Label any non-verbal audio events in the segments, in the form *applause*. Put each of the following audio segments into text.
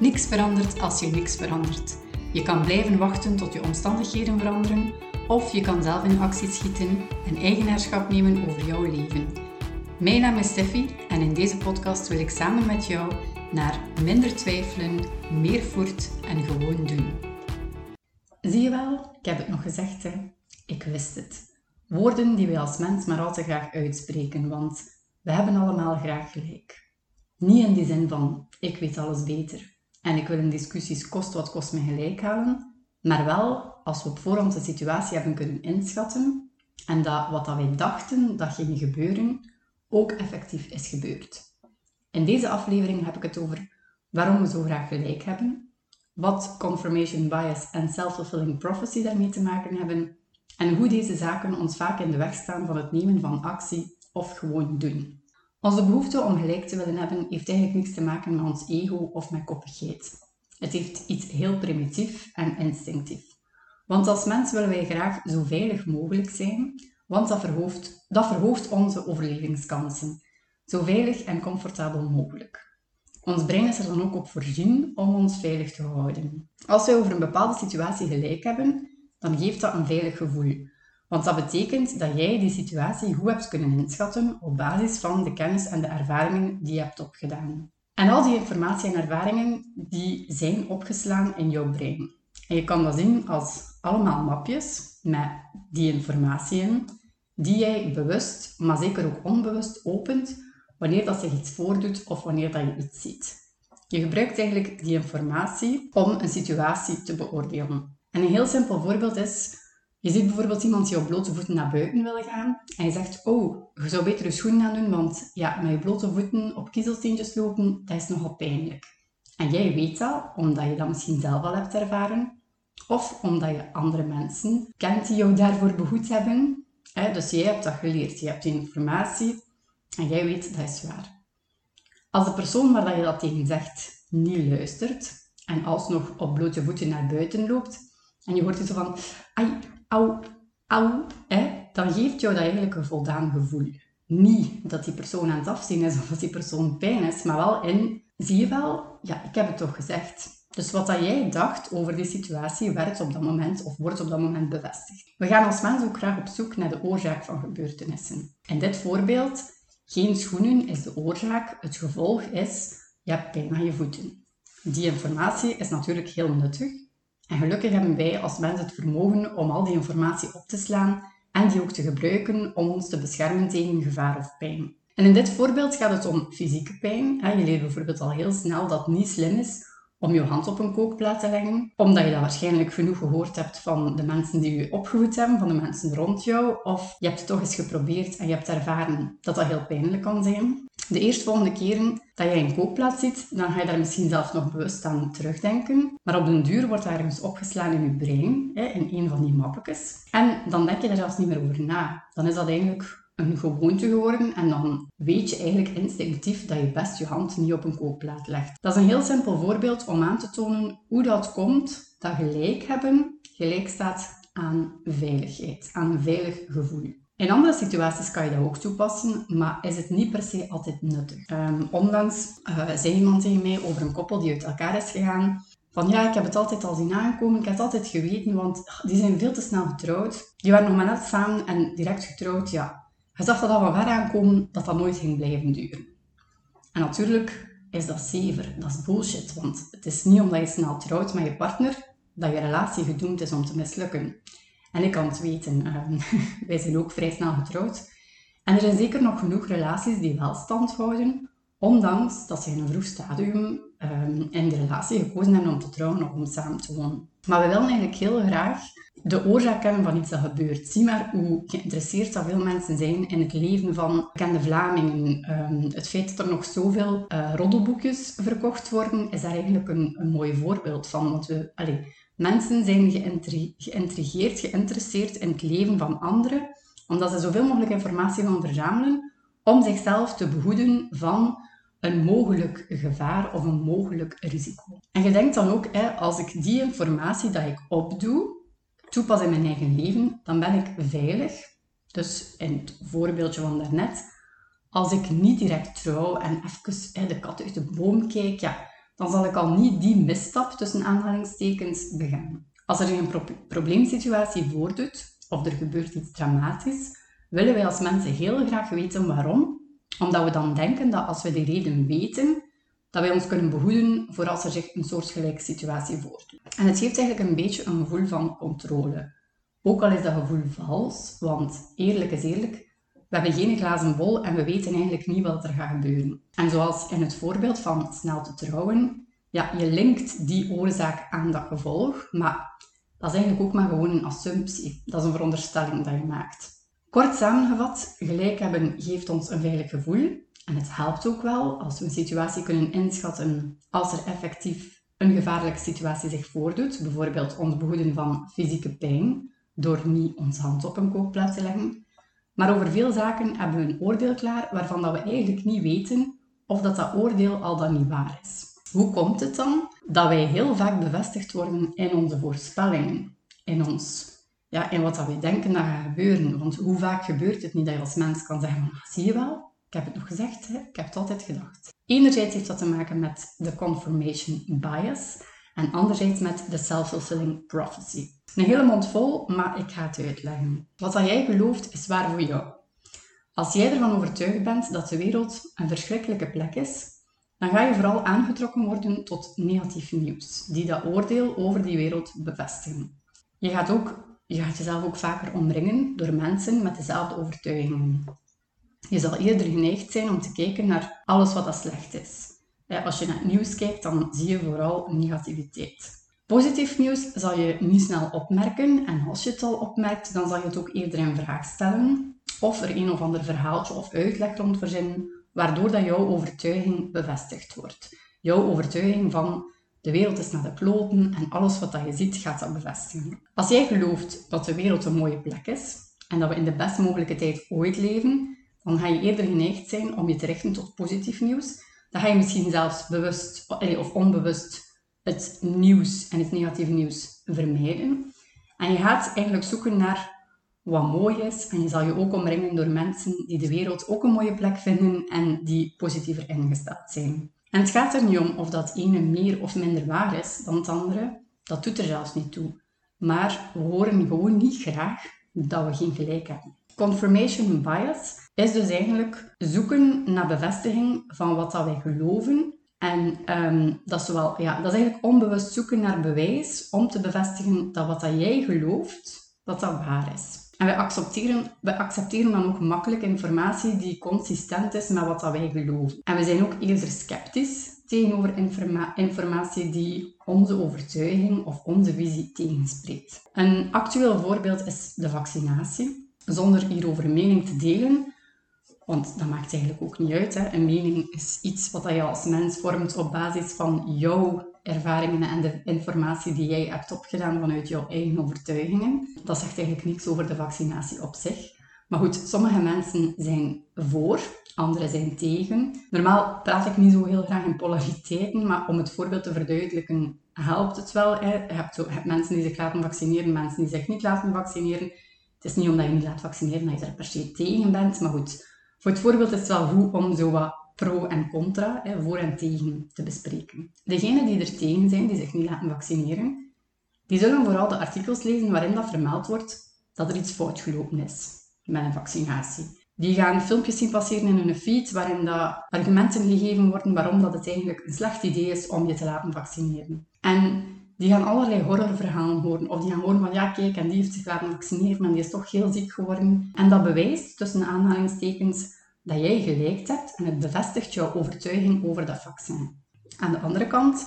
Niks verandert als je niks verandert. Je kan blijven wachten tot je omstandigheden veranderen, of je kan zelf in actie schieten en eigenaarschap nemen over jouw leven. Mijn naam is Steffi en in deze podcast wil ik samen met jou naar minder twijfelen, meer voert en gewoon doen. Zie je wel, ik heb het nog gezegd, hè? ik wist het. Woorden die wij als mens maar al te graag uitspreken, want we hebben allemaal graag gelijk. Niet in die zin van ik weet alles beter en ik wil in discussies kost wat kost me gelijk halen, maar wel als we op voorhand de situatie hebben kunnen inschatten en dat wat dat wij dachten dat ging gebeuren, ook effectief is gebeurd. In deze aflevering heb ik het over waarom we zo graag gelijk hebben, wat confirmation bias en self-fulfilling prophecy daarmee te maken hebben en hoe deze zaken ons vaak in de weg staan van het nemen van actie of gewoon doen. Onze behoefte om gelijk te willen hebben heeft eigenlijk niets te maken met ons ego of met koppigheid. Het heeft iets heel primitief en instinctief. Want als mens willen wij graag zo veilig mogelijk zijn, want dat verhoogt, dat verhoogt onze overlevingskansen. Zo veilig en comfortabel mogelijk. Ons brein is er dan ook op voorzien om ons veilig te houden. Als wij over een bepaalde situatie gelijk hebben, dan geeft dat een veilig gevoel. Want dat betekent dat jij die situatie goed hebt kunnen inschatten op basis van de kennis en de ervaringen die je hebt opgedaan. En al die informatie en ervaringen die zijn opgeslaan in jouw brein. En je kan dat zien als allemaal mapjes met die informatie in, die jij bewust, maar zeker ook onbewust opent wanneer dat zich iets voordoet of wanneer dat je iets ziet. Je gebruikt eigenlijk die informatie om een situatie te beoordelen. En een heel simpel voorbeeld is je ziet bijvoorbeeld iemand die op blote voeten naar buiten wil gaan en je zegt, oh, je zou beter je schoenen aan doen, want ja, met je blote voeten op kiezelsteentjes lopen, dat is nogal pijnlijk. En jij weet dat, omdat je dat misschien zelf al hebt ervaren, of omdat je andere mensen kent die jou daarvoor behoed hebben. Dus jij hebt dat geleerd, je hebt die informatie en jij weet dat is waar. Als de persoon waar je dat tegen zegt niet luistert en alsnog op blote voeten naar buiten loopt en je hoort het zo van, ai, au, au, hè, dan geeft jou dat eigenlijk een voldaan gevoel. Niet dat die persoon aan het afzien is of dat die persoon pijn is, maar wel in, zie je wel, ja, ik heb het toch gezegd. Dus wat dat jij dacht over die situatie werkt op dat moment of wordt op dat moment bevestigd. We gaan als mens ook graag op zoek naar de oorzaak van gebeurtenissen. In dit voorbeeld, geen schoenen is de oorzaak, het gevolg is, je hebt pijn aan je voeten. Die informatie is natuurlijk heel nuttig, en gelukkig hebben wij als mensen het vermogen om al die informatie op te slaan en die ook te gebruiken om ons te beschermen tegen gevaar of pijn. En in dit voorbeeld gaat het om fysieke pijn. Je leert bijvoorbeeld al heel snel dat het niet slim is om je hand op een kookplaat te leggen, omdat je dat waarschijnlijk genoeg gehoord hebt van de mensen die je opgevoed hebben, van de mensen rond jou, of je hebt het toch eens geprobeerd en je hebt ervaren dat dat heel pijnlijk kan zijn. De eerstvolgende keren dat jij een kookplaat ziet, dan ga je daar misschien zelf nog bewust aan terugdenken. Maar op den duur wordt daar ergens opgeslaan in je brein, in een van die mappetjes. En dan denk je daar zelfs niet meer over na. Dan is dat eigenlijk een gewoonte geworden en dan weet je eigenlijk instinctief dat je best je hand niet op een kookplaat legt. Dat is een heel simpel voorbeeld om aan te tonen hoe dat komt dat gelijk hebben gelijk staat aan veiligheid, aan veilig gevoel. In andere situaties kan je dat ook toepassen, maar is het niet per se altijd nuttig. Um, onlangs uh, zei iemand tegen mij over een koppel die uit elkaar is gegaan. Van ja, ik heb het altijd al zien aankomen, ik heb het altijd geweten, want die zijn veel te snel getrouwd. Die waren nog maar net samen en direct getrouwd, ja. Je zag dat al van ver aankomen dat dat nooit ging blijven duren. En natuurlijk is dat zever, dat is bullshit, want het is niet omdat je snel trouwt met je partner dat je relatie gedoemd is om te mislukken. En ik kan het weten, ehm, *laughs* wij zijn ook vrij snel getrouwd. En er zijn zeker nog genoeg relaties die wel stand houden, ondanks dat ze in een vroeg stadium ehm, in de relatie gekozen hebben om te trouwen of om samen te wonen. Maar we willen eigenlijk heel graag de oorzaak kennen van iets dat gebeurt. Zie maar hoe geïnteresseerd dat veel mensen zijn in het leven van bekende Vlamingen. Ehm, het feit dat er nog zoveel uh, roddelboekjes verkocht worden, is daar eigenlijk een, een mooi voorbeeld van. Want we, allez, Mensen zijn geïntrigeerd, geïnteresseerd in het leven van anderen, omdat ze zoveel mogelijk informatie gaan verzamelen om zichzelf te behoeden van een mogelijk gevaar of een mogelijk risico. En je denkt dan ook, hè, als ik die informatie dat ik opdoe, toepas in mijn eigen leven, dan ben ik veilig. Dus in het voorbeeldje van daarnet, als ik niet direct trouw en even de kat uit de boom kijk, ja, dan zal ik al niet die misstap tussen aanhalingstekens begaan. Als er een pro probleemsituatie voordoet of er gebeurt iets dramatisch, willen wij als mensen heel graag weten waarom, omdat we dan denken dat als we die reden weten, dat wij ons kunnen behoeden voor als er zich een soortgelijke situatie voordoet. En het geeft eigenlijk een beetje een gevoel van controle. Ook al is dat gevoel vals, want eerlijk is eerlijk, we hebben geen glazen bol en we weten eigenlijk niet wat er gaat gebeuren. En zoals in het voorbeeld van snel te trouwen, ja, je linkt die oorzaak aan dat gevolg, maar dat is eigenlijk ook maar gewoon een assumptie. Dat is een veronderstelling dat je maakt. Kort samengevat, gelijk hebben geeft ons een veilig gevoel. En het helpt ook wel als we een situatie kunnen inschatten als er effectief een gevaarlijke situatie zich voordoet. Bijvoorbeeld ons behoeden van fysieke pijn door niet ons hand op een kookplaat te leggen. Maar over veel zaken hebben we een oordeel klaar waarvan dat we eigenlijk niet weten of dat, dat oordeel al dan niet waar is. Hoe komt het dan dat wij heel vaak bevestigd worden in onze voorspellingen, in, ons, ja, in wat dat wij denken dat gaat gebeuren? Want hoe vaak gebeurt het niet dat je als mens kan zeggen, zie je wel, ik heb het nog gezegd, hè? ik heb het altijd gedacht. Enerzijds heeft dat te maken met de confirmation bias en anderzijds met de self-fulfilling prophecy. Een hele mond vol, maar ik ga het uitleggen. Wat jij gelooft is waar voor jou. Als jij ervan overtuigd bent dat de wereld een verschrikkelijke plek is, dan ga je vooral aangetrokken worden tot negatief nieuws, die dat oordeel over die wereld bevestigen. Je gaat, ook, je gaat jezelf ook vaker omringen door mensen met dezelfde overtuigingen. Je zal eerder geneigd zijn om te kijken naar alles wat dat slecht is. Als je naar het nieuws kijkt, dan zie je vooral negativiteit. Positief nieuws zal je niet snel opmerken en als je het al opmerkt, dan zal je het ook eerder in vraag stellen of er een of ander verhaaltje of uitleg rond verzinnen waardoor dat jouw overtuiging bevestigd wordt. Jouw overtuiging van de wereld is naar de kloten en alles wat dat je ziet gaat dat bevestigen. Als jij gelooft dat de wereld een mooie plek is en dat we in de best mogelijke tijd ooit leven, dan ga je eerder geneigd zijn om je te richten tot positief nieuws. Dan ga je misschien zelfs bewust of onbewust het nieuws en het negatieve nieuws vermijden. En je gaat eigenlijk zoeken naar wat mooi is. En je zal je ook omringen door mensen die de wereld ook een mooie plek vinden en die positiever ingesteld zijn. En het gaat er niet om of dat ene meer of minder waar is dan het andere. Dat doet er zelfs niet toe. Maar we horen gewoon niet graag dat we geen gelijk hebben. Confirmation bias is dus eigenlijk zoeken naar bevestiging van wat dat wij geloven. En ehm, dat, is wel, ja, dat is eigenlijk onbewust zoeken naar bewijs om te bevestigen dat wat dat jij gelooft, dat dat waar is. En wij accepteren, wij accepteren dan ook makkelijk informatie die consistent is met wat dat wij geloven. En we zijn ook eerder sceptisch tegenover informatie die onze overtuiging of onze visie tegenspreekt. Een actueel voorbeeld is de vaccinatie. Zonder hierover mening te delen, want dat maakt eigenlijk ook niet uit. Hè. Een mening is iets wat je als mens vormt op basis van jouw ervaringen en de informatie die jij hebt opgedaan vanuit jouw eigen overtuigingen. Dat zegt eigenlijk niks over de vaccinatie op zich. Maar goed, sommige mensen zijn voor, anderen zijn tegen. Normaal praat ik niet zo heel graag in polariteiten, maar om het voorbeeld te verduidelijken helpt het wel. Hè. Je, hebt zo, je hebt mensen die zich laten vaccineren, mensen die zich niet laten vaccineren. Het is niet omdat je niet laat vaccineren dat je er per se tegen bent, maar goed, voor het voorbeeld is het wel goed om zo wat pro en contra, hè, voor en tegen, te bespreken. Degenen die er tegen zijn, die zich niet laten vaccineren, die zullen vooral de artikels lezen waarin dat vermeld wordt dat er iets fout gelopen is met een vaccinatie. Die gaan filmpjes zien passeren in hun feed waarin dat argumenten gegeven worden waarom dat het eigenlijk een slecht idee is om je te laten vaccineren. En die gaan allerlei horrorverhalen horen. Of die gaan horen van, ja kijk, en die heeft zich laten vaccineren, maar die is toch heel ziek geworden. En dat bewijst, tussen aanhalingstekens, dat jij gelijk hebt en het bevestigt jouw overtuiging over dat vaccin. Aan de andere kant,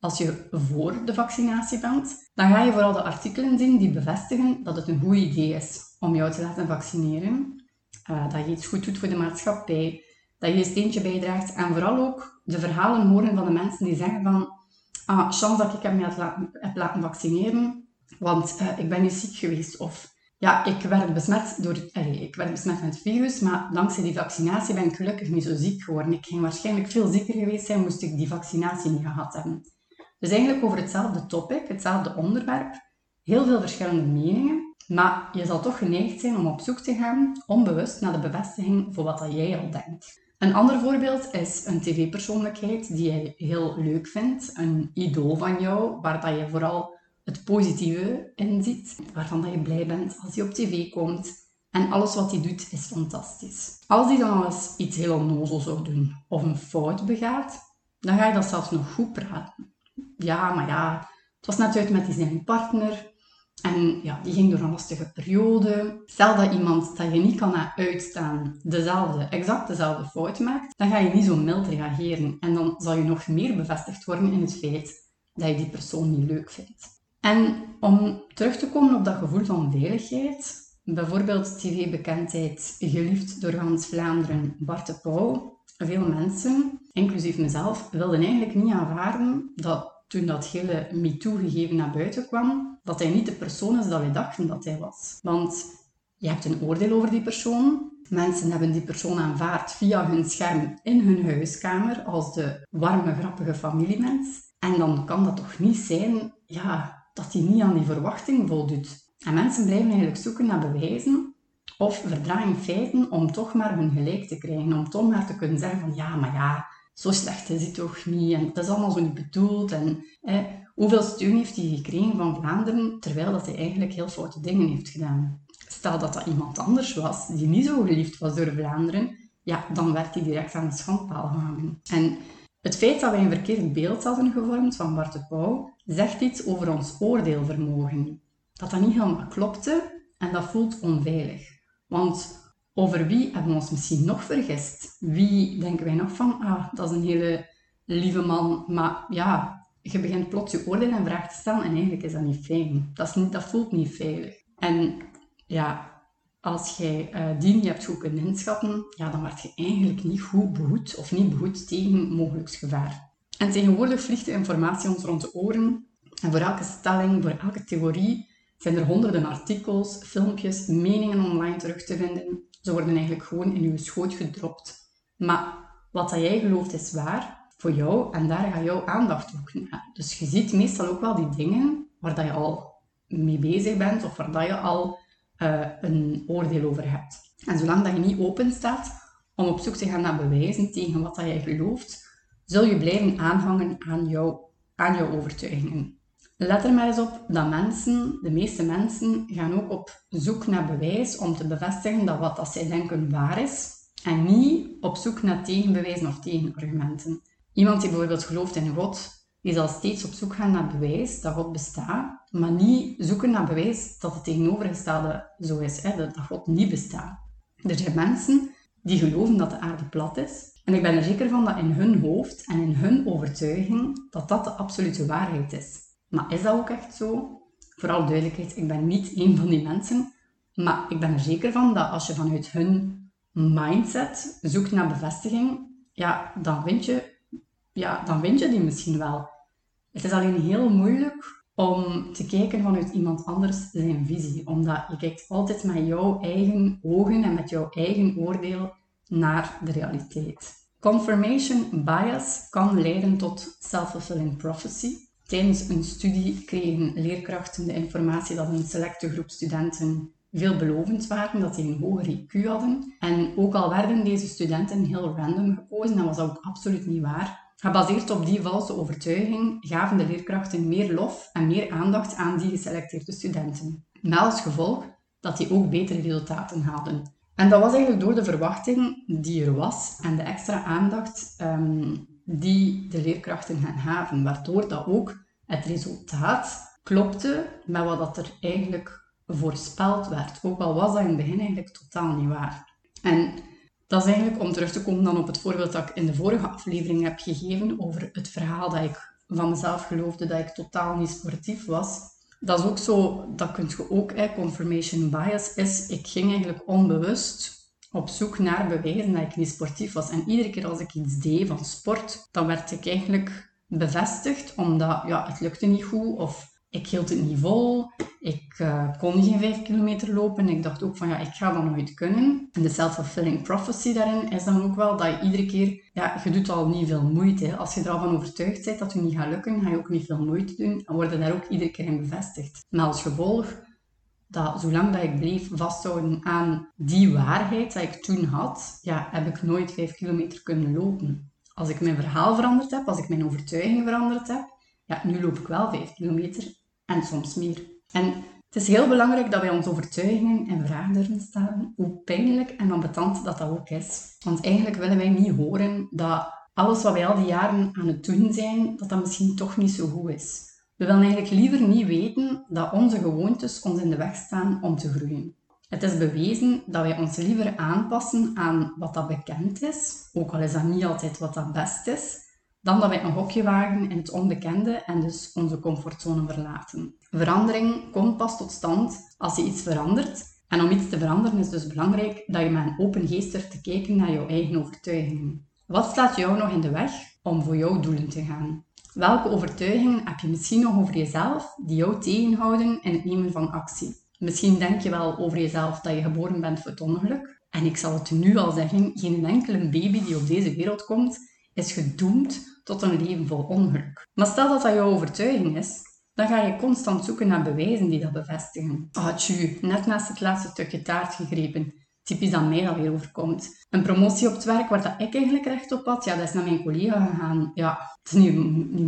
als je voor de vaccinatie bent, dan ga je vooral de artikelen zien die bevestigen dat het een goed idee is om jou te laten vaccineren. Uh, dat je iets goed doet voor de maatschappij, dat je een steentje bijdraagt en vooral ook de verhalen horen van de mensen die zeggen van ah, chance dat ik hem laten, heb laten vaccineren, want uh, ik ben niet ziek geweest of ja, ik werd besmet, door, allez, ik werd besmet met het virus, maar dankzij die vaccinatie ben ik gelukkig niet zo ziek geworden. Ik ging waarschijnlijk veel zieker geweest zijn, moest ik die vaccinatie niet gehad hebben. Dus eigenlijk over hetzelfde topic, hetzelfde onderwerp, heel veel verschillende meningen, maar je zal toch geneigd zijn om op zoek te gaan, onbewust, naar de bevestiging voor wat jij al denkt. Een ander voorbeeld is een tv-persoonlijkheid die je heel leuk vindt, een idool van jou, waar dat je vooral het positieve in ziet, waarvan dat je blij bent als hij op tv komt. En alles wat hij doet is fantastisch. Als hij dan eens iets heel onnozel zou doen of een fout begaat, dan ga je dat zelfs nog goed praten. Ja, maar ja, het was net uit met die zijn partner. En ja, die ging door een lastige periode. Stel dat iemand dat je niet kan uitstaan dezelfde, exact dezelfde fout maakt, dan ga je niet zo mild reageren. En dan zal je nog meer bevestigd worden in het feit dat je die persoon niet leuk vindt. En om terug te komen op dat gevoel van veiligheid, bijvoorbeeld tv-bekendheid, geliefd door Hans Vlaanderen, Bart de Pauw, veel mensen, inclusief mezelf, wilden eigenlijk niet aanvaarden dat toen dat hele MeToo-gegeven naar buiten kwam, dat hij niet de persoon is dat wij dachten dat hij was. Want je hebt een oordeel over die persoon. Mensen hebben die persoon aanvaard via hun scherm in hun huiskamer als de warme, grappige familiemens. En dan kan dat toch niet zijn ja, dat hij niet aan die verwachting voldoet. En mensen blijven eigenlijk zoeken naar bewijzen of verdraaien feiten om toch maar hun gelijk te krijgen. Om toch maar te kunnen zeggen van ja, maar ja, zo slecht is hij toch niet en het is allemaal zo niet bedoeld. En hoeveel steun heeft hij gekregen van Vlaanderen terwijl dat hij eigenlijk heel foute dingen heeft gedaan. Stel dat dat iemand anders was die niet zo geliefd was door Vlaanderen, ja, dan werd hij direct aan de schandpaal gehangen. En het feit dat wij een verkeerd beeld hadden gevormd van Bart de Pauw, zegt iets over ons oordeelvermogen. Dat dat niet helemaal klopte en dat voelt onveilig. Want over wie hebben we ons misschien nog vergist? Wie denken wij nog van, ah, dat is een hele lieve man, maar ja, je begint plots je oordeel en vraag te stellen en eigenlijk is dat niet fijn. Dat, is niet, dat voelt niet veilig. En ja, als jij uh, die niet hebt goed kunnen inschatten, ja, dan word je eigenlijk niet goed behoed of niet behoed tegen mogelijk gevaar. En tegenwoordig vliegt de informatie ons rond de oren. En voor elke stelling, voor elke theorie, zijn er honderden artikels, filmpjes, meningen online terug te vinden. Ze worden eigenlijk gewoon in je schoot gedropt. Maar wat dat jij gelooft is waar voor jou en daar gaat jouw aandacht ook naar. Dus je ziet meestal ook wel die dingen waar dat je al mee bezig bent of waar dat je al uh, een oordeel over hebt. En zolang dat je niet open staat om op zoek te gaan naar bewijzen tegen wat dat jij gelooft, zul je blijven aanhangen aan, jou, aan jouw overtuigingen. Let er maar eens op dat mensen, de meeste mensen, gaan ook op zoek naar bewijs om te bevestigen dat wat dat zij denken waar is en niet op zoek naar tegenbewijzen of tegenargumenten. Iemand die bijvoorbeeld gelooft in God, die zal steeds op zoek gaan naar bewijs dat God bestaat, maar niet zoeken naar bewijs dat het tegenovergestelde zo is, hè, dat God niet bestaat. Er zijn mensen die geloven dat de aarde plat is, en ik ben er zeker van dat in hun hoofd en in hun overtuiging dat dat de absolute waarheid is. Maar is dat ook echt zo? Vooral duidelijkheid, ik ben niet een van die mensen. Maar ik ben er zeker van dat als je vanuit hun mindset zoekt naar bevestiging, ja, dan vind je, ja, dan vind je die misschien wel. Het is alleen heel moeilijk om te kijken vanuit iemand anders zijn visie. Omdat je kijkt altijd met jouw eigen ogen en met jouw eigen oordeel naar de realiteit. Confirmation bias kan leiden tot self-fulfilling prophecy. Tijdens een studie kregen leerkrachten de informatie dat een selecte groep studenten veelbelovend waren, dat die een hoger IQ hadden. En ook al werden deze studenten heel random gekozen, dat was ook absoluut niet waar. Gebaseerd op die valse overtuiging gaven de leerkrachten meer lof en meer aandacht aan die geselecteerde studenten. Met als gevolg dat die ook betere resultaten haalden. En dat was eigenlijk door de verwachting die er was en de extra aandacht um, die de leerkrachten gaan haven, waardoor dat ook het resultaat klopte met wat dat er eigenlijk voorspeld werd. Ook al was dat in het begin eigenlijk totaal niet waar. En dat is eigenlijk om terug te komen dan op het voorbeeld dat ik in de vorige aflevering heb gegeven over het verhaal dat ik van mezelf geloofde dat ik totaal niet sportief was. Dat is ook zo, dat kun je ook, hè, confirmation bias is, ik ging eigenlijk onbewust op zoek naar bewijzen dat ik niet sportief was. En iedere keer als ik iets deed van sport, dan werd ik eigenlijk bevestigd, omdat ja, het lukte niet goed of ik hield het niet vol. Ik uh, kon geen vijf kilometer lopen. Ik dacht ook van ja, ik ga dat nooit kunnen. En de self-fulfilling prophecy daarin is dan ook wel dat je iedere keer, ja, je doet al niet veel moeite. Als je er al van overtuigd bent dat het niet gaat lukken, ga je ook niet veel moeite doen en je daar ook iedere keer in bevestigd. Maar als gevolg dat zolang dat ik bleef vasthouden aan die waarheid dat ik toen had, ja, heb ik nooit vijf kilometer kunnen lopen. Als ik mijn verhaal veranderd heb, als ik mijn overtuiging veranderd heb, ja, nu loop ik wel vijf kilometer en soms meer. En het is heel belangrijk dat wij onze overtuigingen in vraag durven stellen, hoe pijnlijk en ambetant dat dat ook is. Want eigenlijk willen wij niet horen dat alles wat wij al die jaren aan het doen zijn, dat dat misschien toch niet zo goed is. We willen eigenlijk liever niet weten dat onze gewoontes ons in de weg staan om te groeien. Het is bewezen dat wij ons liever aanpassen aan wat dat bekend is, ook al is dat niet altijd wat dat best is, dan dat wij een hokje wagen in het onbekende en dus onze comfortzone verlaten. Verandering komt pas tot stand als je iets verandert. En om iets te veranderen is dus belangrijk dat je met een open geest durft te kijken naar jouw eigen overtuigingen. Wat staat jou nog in de weg om voor jouw doelen te gaan? Welke overtuigingen heb je misschien nog over jezelf die jou tegenhouden in het nemen van actie? Misschien denk je wel over jezelf dat je geboren bent voor het ongeluk. En ik zal het nu al zeggen, geen enkele baby die op deze wereld komt, is gedoemd tot een leven vol ongeluk. Maar stel dat dat jouw overtuiging is, dan ga je constant zoeken naar bewijzen die dat bevestigen. Ah, tju, net naast het laatste stukje taart gegrepen. Typisch dat mij dat weer overkomt. Een promotie op het werk waar dat ik eigenlijk recht op had, ja, dat is naar mijn collega gegaan. Ja, het is niet,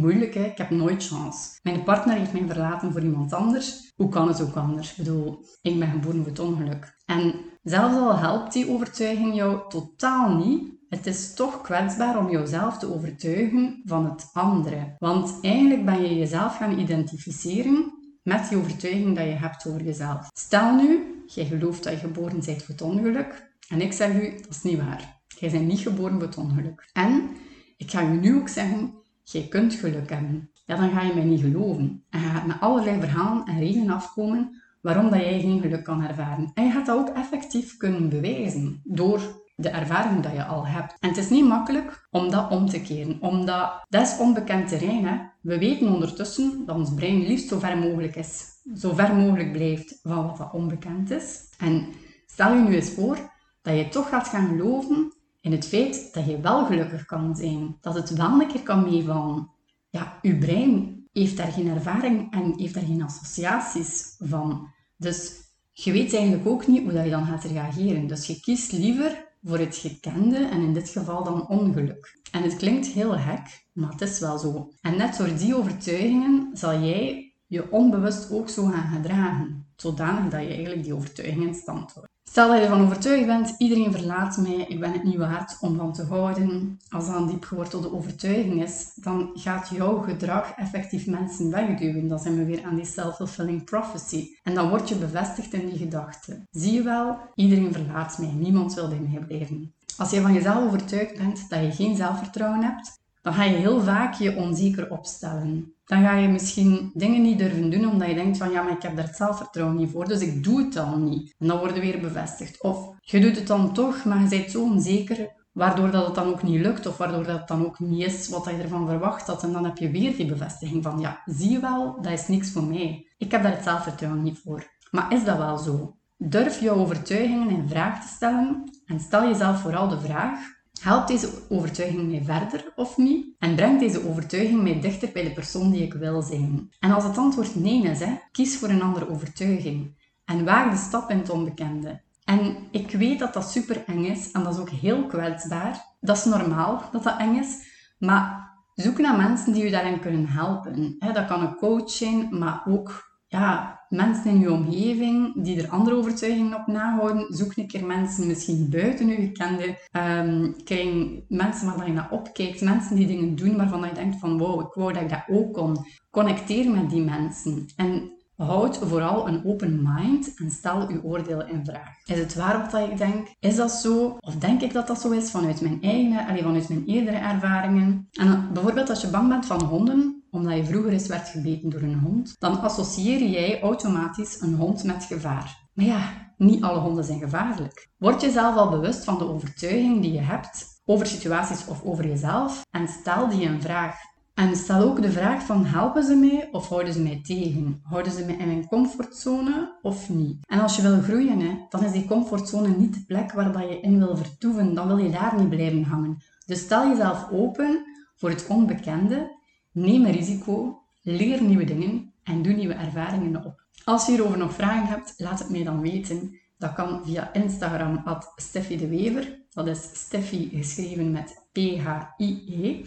moeilijk, hè. ik heb nooit chance. Mijn partner heeft mij verlaten voor iemand anders. Hoe kan het ook anders? Ik bedoel, ik ben geboren voor het ongeluk. En zelfs al helpt die overtuiging jou totaal niet, het is toch kwetsbaar om jezelf te overtuigen van het andere. Want eigenlijk ben je jezelf gaan identificeren met die overtuiging dat je hebt over jezelf. Stel nu, jij gelooft dat je geboren bent voor het ongeluk. En ik zeg u, dat is niet waar. Jij bent niet geboren voor het ongeluk. En ik ga u nu ook zeggen, jij kunt geluk hebben. Ja, dan ga je mij niet geloven. En je gaat met allerlei verhalen en redenen afkomen waarom dat jij geen geluk kan ervaren. En je gaat dat ook effectief kunnen bewijzen door de ervaring dat je al hebt. En het is niet makkelijk om dat om te keren, omdat dat is onbekend terrein. Hè? We weten ondertussen dat ons brein liefst zo ver mogelijk is, zo ver mogelijk blijft van wat dat onbekend is. En stel je nu eens voor dat je toch gaat gaan geloven in het feit dat je wel gelukkig kan zijn, dat het wel een keer kan meevallen. Ja, je brein heeft daar geen ervaring en heeft daar geen associaties van. Dus je weet eigenlijk ook niet hoe dat je dan gaat reageren. Dus je kiest liever voor het gekende en in dit geval dan ongeluk. En het klinkt heel gek, maar het is wel zo. En net door die overtuigingen zal jij je onbewust ook zo gaan gedragen, zodanig dat je eigenlijk die overtuiging in stand houdt. Stel dat je ervan overtuigd bent, iedereen verlaat mij, ik ben het niet waard om van te houden. Als dat een diep gewortelde overtuiging is, dan gaat jouw gedrag effectief mensen wegduwen. Dan zijn we weer aan die self-fulfilling prophecy. En dan word je bevestigd in die gedachte. Zie je wel, iedereen verlaat mij, niemand wil bij mij blijven. Als je van jezelf overtuigd bent dat je geen zelfvertrouwen hebt, dan ga je heel vaak je onzeker opstellen. Dan ga je misschien dingen niet durven doen omdat je denkt van ja, maar ik heb daar het zelfvertrouwen niet voor, dus ik doe het dan niet. En dan worden weer bevestigd. Of je doet het dan toch, maar je bent zo onzeker, waardoor dat het dan ook niet lukt of waardoor dat het dan ook niet is wat je ervan verwacht had. En dan heb je weer die bevestiging van ja, zie je wel, dat is niks voor mij. Ik heb daar het zelfvertrouwen niet voor. Maar is dat wel zo? Durf jouw overtuigingen in vraag te stellen en stel jezelf vooral de vraag Helpt deze overtuiging mij verder of niet? En brengt deze overtuiging mij dichter bij de persoon die ik wil zijn? En als het antwoord nee is, hè, kies voor een andere overtuiging. En waag de stap in het onbekende. En ik weet dat dat super eng is en dat is ook heel kwetsbaar. Dat is normaal dat dat eng is. Maar zoek naar mensen die je daarin kunnen helpen. Dat kan een coach zijn, maar ook ja, mensen in je omgeving die er andere overtuigingen op nahouden. Zoek een keer mensen misschien buiten je gekende. Um, krijg mensen waar je naar opkijkt. Mensen die dingen doen waarvan je denkt van wow, ik wou dat ik dat ook kon. Connecteer met die mensen. En Houd vooral een open mind en stel uw oordelen in vraag. Is het waar wat ik denk? Is dat zo? Of denk ik dat dat zo is vanuit mijn eigen, alleen vanuit mijn eerdere ervaringen? En bijvoorbeeld als je bang bent van honden, omdat je vroeger eens werd gebeten door een hond, dan associeer jij automatisch een hond met gevaar. Maar ja, niet alle honden zijn gevaarlijk. Word jezelf al bewust van de overtuiging die je hebt over situaties of over jezelf en stel die een vraag. En stel ook de vraag van helpen ze mij of houden ze mij tegen? Houden ze mij in mijn comfortzone of niet? En als je wil groeien, hè, dan is die comfortzone niet de plek waar dat je in wil vertoeven. Dan wil je daar niet blijven hangen. Dus stel jezelf open voor het onbekende Neem een risico, leer nieuwe dingen en doe nieuwe ervaringen op. Als je hierover nog vragen hebt, laat het mij dan weten. Dat kan via Instagram at Steffi de Wever. Dat is Steffi geschreven met P-H-I-E.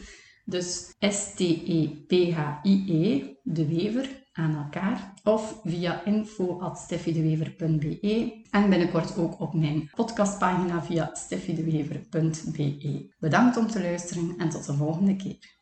Dus S-T-E-P-H-I-E, de Wever, aan elkaar. Of via info.steffidewever.be. En binnenkort ook op mijn podcastpagina via steffidewever.be. Bedankt om te luisteren en tot de volgende keer.